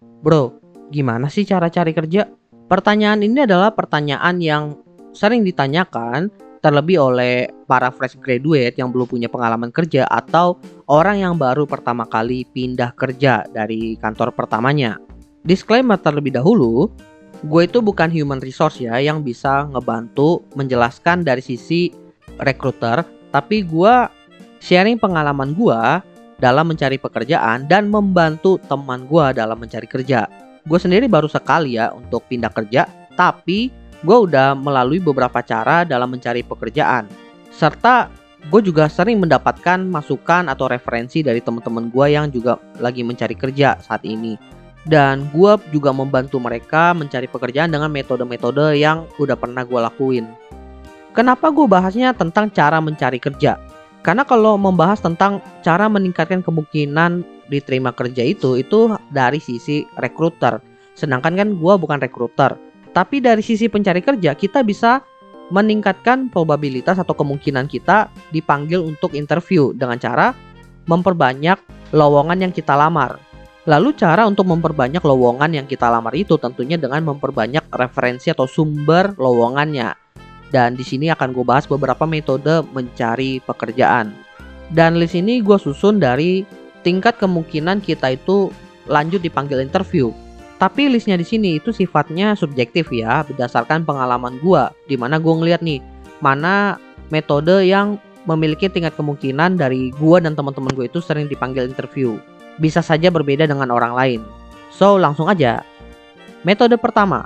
Bro, gimana sih cara cari kerja? Pertanyaan ini adalah pertanyaan yang sering ditanyakan terlebih oleh para fresh graduate yang belum punya pengalaman kerja atau orang yang baru pertama kali pindah kerja dari kantor pertamanya. Disclaimer terlebih dahulu, gue itu bukan human resource ya yang bisa ngebantu menjelaskan dari sisi recruiter, tapi gue sharing pengalaman gue dalam mencari pekerjaan dan membantu teman gue dalam mencari kerja. Gue sendiri baru sekali ya untuk pindah kerja, tapi gue udah melalui beberapa cara dalam mencari pekerjaan. Serta gue juga sering mendapatkan masukan atau referensi dari teman-teman gue yang juga lagi mencari kerja saat ini. Dan gue juga membantu mereka mencari pekerjaan dengan metode-metode yang udah pernah gue lakuin. Kenapa gue bahasnya tentang cara mencari kerja? Karena kalau membahas tentang cara meningkatkan kemungkinan diterima kerja itu, itu dari sisi rekruter. Sedangkan kan gue bukan rekruter tapi dari sisi pencari kerja kita bisa meningkatkan probabilitas atau kemungkinan kita dipanggil untuk interview dengan cara memperbanyak lowongan yang kita lamar. Lalu cara untuk memperbanyak lowongan yang kita lamar itu tentunya dengan memperbanyak referensi atau sumber lowongannya. Dan di sini akan gue bahas beberapa metode mencari pekerjaan. Dan list ini gue susun dari tingkat kemungkinan kita itu lanjut dipanggil interview. Tapi listnya di sini itu sifatnya subjektif ya, berdasarkan pengalaman gua. Di mana gua ngeliat nih, mana metode yang memiliki tingkat kemungkinan dari gua dan teman-teman gue itu sering dipanggil interview. Bisa saja berbeda dengan orang lain. So, langsung aja. Metode pertama,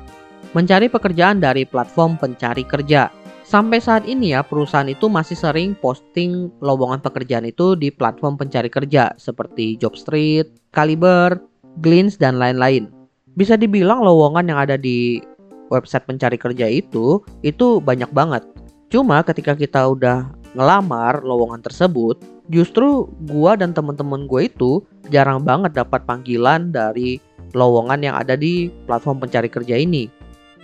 mencari pekerjaan dari platform pencari kerja. Sampai saat ini ya, perusahaan itu masih sering posting lowongan pekerjaan itu di platform pencari kerja seperti Jobstreet, Caliber, Glints, dan lain-lain bisa dibilang lowongan yang ada di website pencari kerja itu itu banyak banget. Cuma ketika kita udah ngelamar lowongan tersebut, justru gua dan temen-temen gue itu jarang banget dapat panggilan dari lowongan yang ada di platform pencari kerja ini.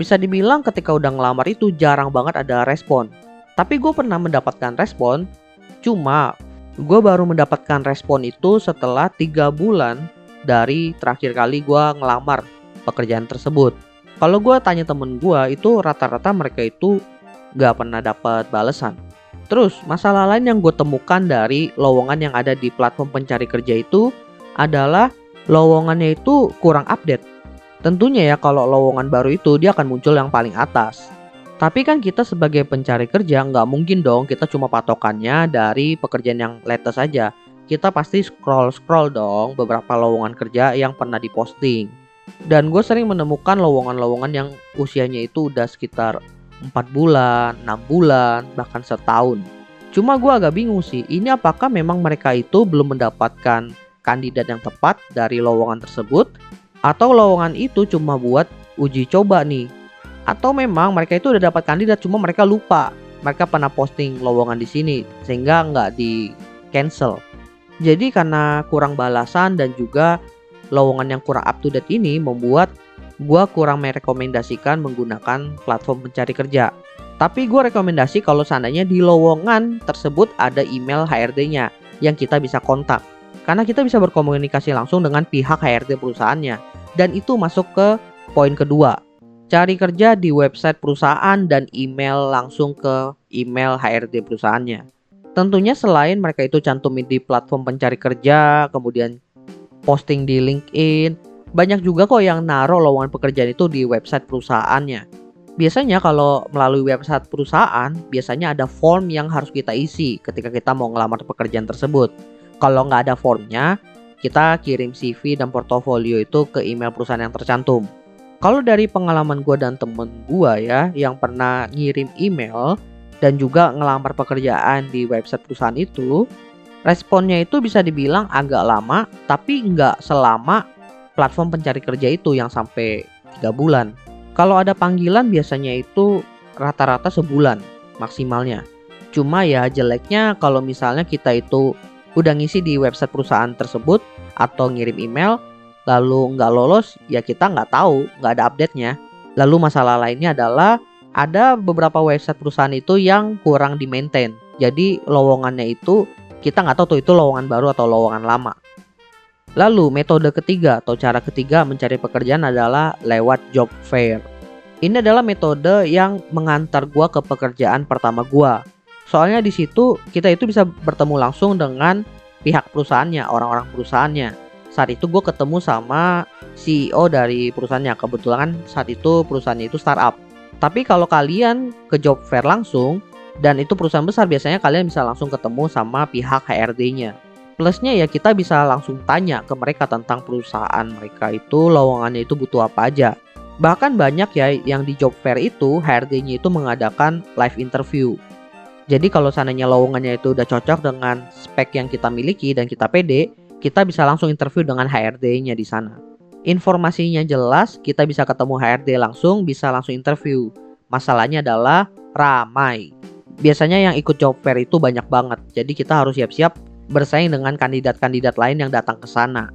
Bisa dibilang ketika udah ngelamar itu jarang banget ada respon. Tapi gue pernah mendapatkan respon, cuma gue baru mendapatkan respon itu setelah tiga bulan dari terakhir kali gue ngelamar pekerjaan tersebut. Kalau gue tanya temen gue itu rata-rata mereka itu gak pernah dapat balasan. Terus masalah lain yang gue temukan dari lowongan yang ada di platform pencari kerja itu adalah lowongannya itu kurang update. Tentunya ya kalau lowongan baru itu dia akan muncul yang paling atas. Tapi kan kita sebagai pencari kerja nggak mungkin dong kita cuma patokannya dari pekerjaan yang latest saja. Kita pasti scroll-scroll dong beberapa lowongan kerja yang pernah diposting. Dan gue sering menemukan lowongan-lowongan yang usianya itu udah sekitar 4 bulan, 6 bulan, bahkan setahun. Cuma gue agak bingung sih, ini apakah memang mereka itu belum mendapatkan kandidat yang tepat dari lowongan tersebut atau lowongan itu cuma buat uji coba nih atau memang mereka itu udah dapat kandidat cuma mereka lupa mereka pernah posting lowongan di sini sehingga nggak di cancel jadi karena kurang balasan dan juga lowongan yang kurang up to date ini membuat gue kurang merekomendasikan menggunakan platform pencari kerja. Tapi gue rekomendasi kalau seandainya di lowongan tersebut ada email HRD-nya yang kita bisa kontak. Karena kita bisa berkomunikasi langsung dengan pihak HRD perusahaannya. Dan itu masuk ke poin kedua. Cari kerja di website perusahaan dan email langsung ke email HRD perusahaannya. Tentunya selain mereka itu cantumin di platform pencari kerja, kemudian posting di LinkedIn. Banyak juga kok yang naruh lowongan pekerjaan itu di website perusahaannya. Biasanya kalau melalui website perusahaan, biasanya ada form yang harus kita isi ketika kita mau ngelamar pekerjaan tersebut. Kalau nggak ada formnya, kita kirim CV dan portofolio itu ke email perusahaan yang tercantum. Kalau dari pengalaman gue dan temen gue ya, yang pernah ngirim email dan juga ngelamar pekerjaan di website perusahaan itu, responnya itu bisa dibilang agak lama tapi nggak selama platform pencari kerja itu yang sampai tiga bulan kalau ada panggilan biasanya itu rata-rata sebulan maksimalnya cuma ya jeleknya kalau misalnya kita itu udah ngisi di website perusahaan tersebut atau ngirim email lalu nggak lolos ya kita nggak tahu nggak ada update-nya lalu masalah lainnya adalah ada beberapa website perusahaan itu yang kurang di maintain jadi lowongannya itu kita nggak tahu tuh itu lowongan baru atau lowongan lama. Lalu metode ketiga atau cara ketiga mencari pekerjaan adalah lewat job fair. Ini adalah metode yang mengantar gua ke pekerjaan pertama gua. Soalnya di situ kita itu bisa bertemu langsung dengan pihak perusahaannya, orang-orang perusahaannya. Saat itu gue ketemu sama CEO dari perusahaannya. Kebetulan saat itu perusahaannya itu startup. Tapi kalau kalian ke job fair langsung dan itu perusahaan besar biasanya kalian bisa langsung ketemu sama pihak HRD-nya. Plusnya ya kita bisa langsung tanya ke mereka tentang perusahaan mereka itu lowongannya itu butuh apa aja. Bahkan banyak ya yang di job fair itu HRD-nya itu mengadakan live interview. Jadi kalau seandainya lowongannya itu udah cocok dengan spek yang kita miliki dan kita pede, kita bisa langsung interview dengan HRD-nya di sana. Informasinya jelas, kita bisa ketemu HRD langsung, bisa langsung interview. Masalahnya adalah ramai. Biasanya yang ikut job fair itu banyak banget, jadi kita harus siap-siap bersaing dengan kandidat-kandidat lain yang datang ke sana.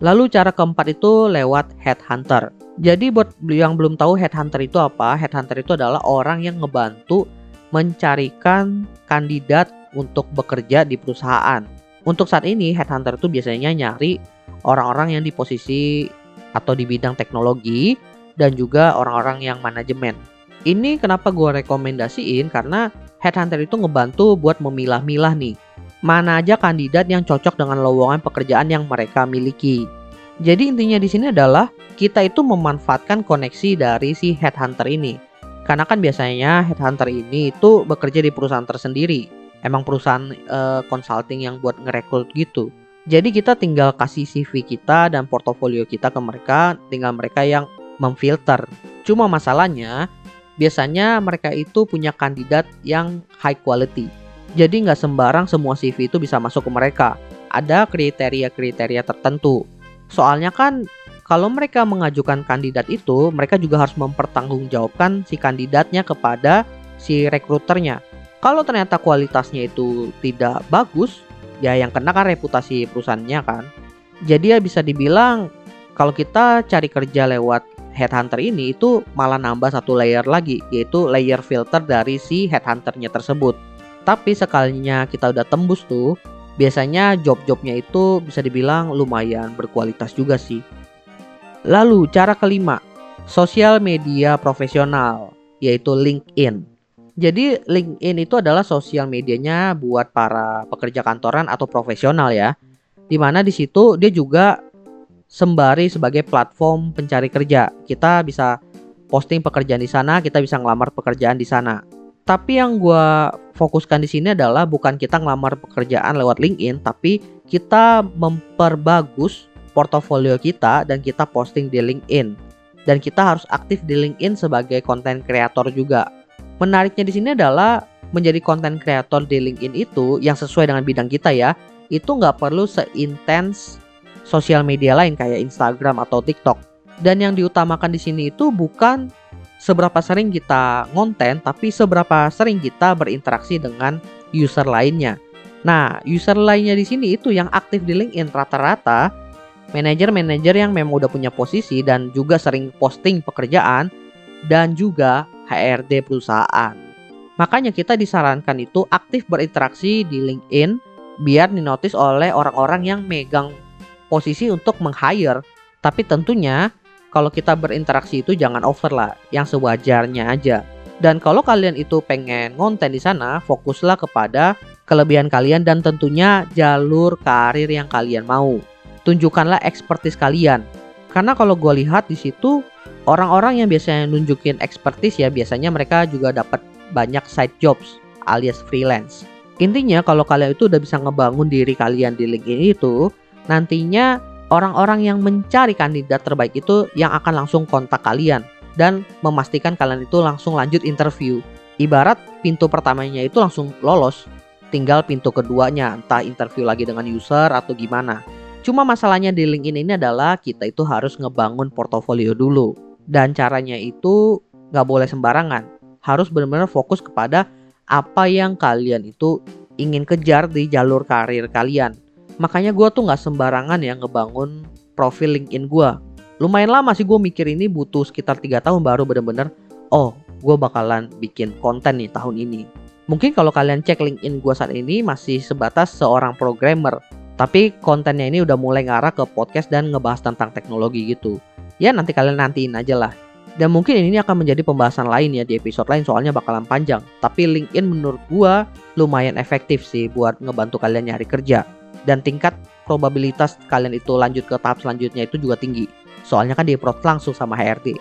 Lalu cara keempat itu lewat headhunter. Jadi buat yang belum tahu headhunter itu apa, headhunter itu adalah orang yang ngebantu mencarikan kandidat untuk bekerja di perusahaan. Untuk saat ini headhunter itu biasanya nyari orang-orang yang di posisi atau di bidang teknologi dan juga orang-orang yang manajemen. Ini kenapa gue rekomendasiin karena headhunter itu ngebantu buat memilah-milah nih mana aja kandidat yang cocok dengan lowongan pekerjaan yang mereka miliki. Jadi intinya di sini adalah kita itu memanfaatkan koneksi dari si headhunter ini. Karena kan biasanya headhunter ini itu bekerja di perusahaan tersendiri. Emang perusahaan uh, consulting yang buat ngerekrut gitu. Jadi kita tinggal kasih CV kita dan portofolio kita ke mereka, tinggal mereka yang memfilter. Cuma masalahnya biasanya mereka itu punya kandidat yang high quality jadi nggak sembarang semua CV itu bisa masuk ke mereka. Ada kriteria-kriteria tertentu. Soalnya kan kalau mereka mengajukan kandidat itu, mereka juga harus mempertanggungjawabkan si kandidatnya kepada si rekruternya. Kalau ternyata kualitasnya itu tidak bagus, ya yang kena kan reputasi perusahaannya kan. Jadi ya bisa dibilang kalau kita cari kerja lewat headhunter ini itu malah nambah satu layer lagi, yaitu layer filter dari si headhunternya tersebut. Tapi sekalinya kita udah tembus tuh, biasanya job-jobnya itu bisa dibilang lumayan berkualitas juga sih. Lalu cara kelima, sosial media profesional, yaitu LinkedIn. Jadi LinkedIn itu adalah sosial medianya buat para pekerja kantoran atau profesional ya. Di mana di situ dia juga sembari sebagai platform pencari kerja. Kita bisa posting pekerjaan di sana, kita bisa ngelamar pekerjaan di sana. Tapi yang gue fokuskan di sini adalah bukan kita ngelamar pekerjaan lewat LinkedIn, tapi kita memperbagus portofolio kita dan kita posting di LinkedIn. Dan kita harus aktif di LinkedIn sebagai konten kreator juga. Menariknya di sini adalah menjadi konten kreator di LinkedIn itu yang sesuai dengan bidang kita ya, itu nggak perlu seintens sosial media lain kayak Instagram atau TikTok. Dan yang diutamakan di sini itu bukan seberapa sering kita ngonten, tapi seberapa sering kita berinteraksi dengan user lainnya. Nah, user lainnya di sini itu yang aktif di LinkedIn rata-rata manajer-manajer yang memang udah punya posisi dan juga sering posting pekerjaan dan juga HRD perusahaan. Makanya kita disarankan itu aktif berinteraksi di LinkedIn biar dinotis oleh orang-orang yang megang posisi untuk meng-hire. Tapi tentunya kalau kita berinteraksi itu jangan over lah, yang sewajarnya aja. Dan kalau kalian itu pengen ngonten di sana, fokuslah kepada kelebihan kalian dan tentunya jalur karir yang kalian mau. Tunjukkanlah expertise kalian. Karena kalau gue lihat di situ orang-orang yang biasanya nunjukin expertise ya biasanya mereka juga dapat banyak side jobs alias freelance. Intinya kalau kalian itu udah bisa ngebangun diri kalian di LinkedIn itu, nantinya orang-orang yang mencari kandidat terbaik itu yang akan langsung kontak kalian dan memastikan kalian itu langsung lanjut interview. Ibarat pintu pertamanya itu langsung lolos, tinggal pintu keduanya entah interview lagi dengan user atau gimana. Cuma masalahnya di LinkedIn ini adalah kita itu harus ngebangun portofolio dulu. Dan caranya itu nggak boleh sembarangan. Harus benar-benar fokus kepada apa yang kalian itu ingin kejar di jalur karir kalian. Makanya gue tuh nggak sembarangan ya ngebangun profil LinkedIn gue. Lumayan lama sih gue mikir ini butuh sekitar tiga tahun baru bener-bener oh gue bakalan bikin konten nih tahun ini. Mungkin kalau kalian cek LinkedIn gue saat ini masih sebatas seorang programmer. Tapi kontennya ini udah mulai ngarah ke podcast dan ngebahas tentang teknologi gitu. Ya nanti kalian nantiin aja lah. Dan mungkin ini akan menjadi pembahasan lain ya di episode lain soalnya bakalan panjang. Tapi LinkedIn menurut gua lumayan efektif sih buat ngebantu kalian nyari kerja. Dan tingkat probabilitas kalian itu lanjut ke tahap selanjutnya itu juga tinggi. Soalnya kan di langsung sama HRD.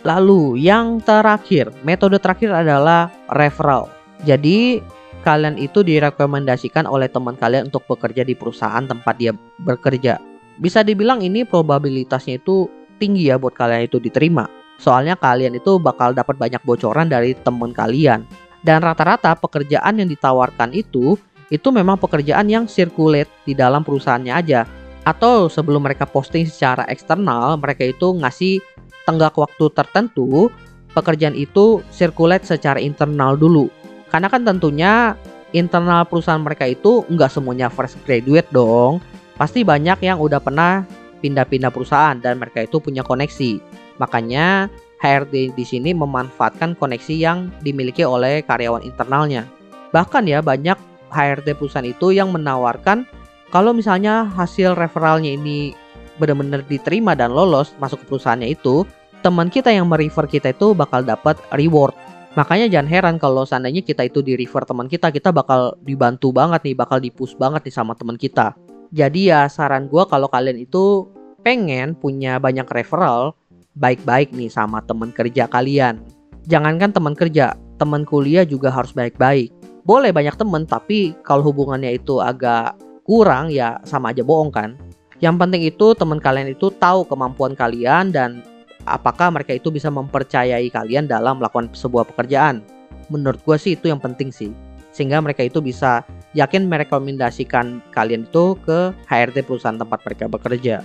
Lalu yang terakhir, metode terakhir adalah referral. Jadi kalian itu direkomendasikan oleh teman kalian untuk bekerja di perusahaan tempat dia bekerja. Bisa dibilang ini probabilitasnya itu tinggi ya buat kalian itu diterima. Soalnya kalian itu bakal dapat banyak bocoran dari teman kalian. Dan rata-rata pekerjaan yang ditawarkan itu itu memang pekerjaan yang circulate di dalam perusahaannya aja. Atau sebelum mereka posting secara eksternal, mereka itu ngasih tenggak waktu tertentu pekerjaan itu circulate secara internal dulu. Karena kan tentunya internal perusahaan mereka itu nggak semuanya fresh graduate dong. Pasti banyak yang udah pernah pindah-pindah perusahaan dan mereka itu punya koneksi. Makanya HRD di sini memanfaatkan koneksi yang dimiliki oleh karyawan internalnya. Bahkan ya banyak HRD perusahaan itu yang menawarkan kalau misalnya hasil referralnya ini benar-benar diterima dan lolos masuk ke perusahaannya itu, teman kita yang merefer kita itu bakal dapat reward. Makanya jangan heran kalau seandainya kita itu di refer teman kita, kita bakal dibantu banget nih, bakal dipus banget nih sama teman kita. Jadi ya saran gue kalau kalian itu pengen punya banyak referral, baik-baik nih sama teman kerja kalian. Jangankan teman kerja, teman kuliah juga harus baik-baik. Boleh banyak teman, tapi kalau hubungannya itu agak kurang ya sama aja bohong kan. Yang penting itu teman kalian itu tahu kemampuan kalian dan apakah mereka itu bisa mempercayai kalian dalam melakukan sebuah pekerjaan. Menurut gue sih itu yang penting sih sehingga mereka itu bisa yakin merekomendasikan kalian itu ke HRD perusahaan tempat mereka bekerja.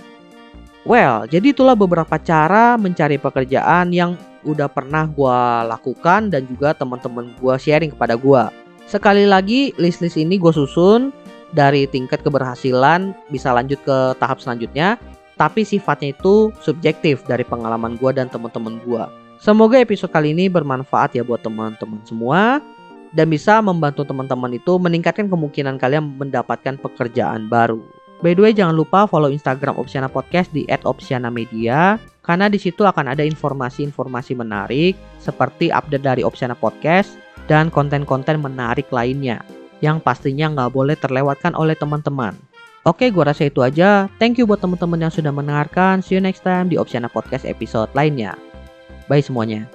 Well, jadi itulah beberapa cara mencari pekerjaan yang udah pernah gue lakukan dan juga teman-teman gue sharing kepada gue. Sekali lagi, list-list ini gue susun dari tingkat keberhasilan bisa lanjut ke tahap selanjutnya, tapi sifatnya itu subjektif dari pengalaman gue dan teman-teman gue. Semoga episode kali ini bermanfaat ya buat teman-teman semua dan bisa membantu teman-teman itu meningkatkan kemungkinan kalian mendapatkan pekerjaan baru. By the way, jangan lupa follow Instagram Opsiana Podcast di @opsiana_media karena di situ akan ada informasi-informasi menarik seperti update dari Opsiana Podcast dan konten-konten menarik lainnya yang pastinya nggak boleh terlewatkan oleh teman-teman. Oke, gua rasa itu aja. Thank you buat teman-teman yang sudah mendengarkan. See you next time di Opsiana Podcast episode lainnya. Bye semuanya.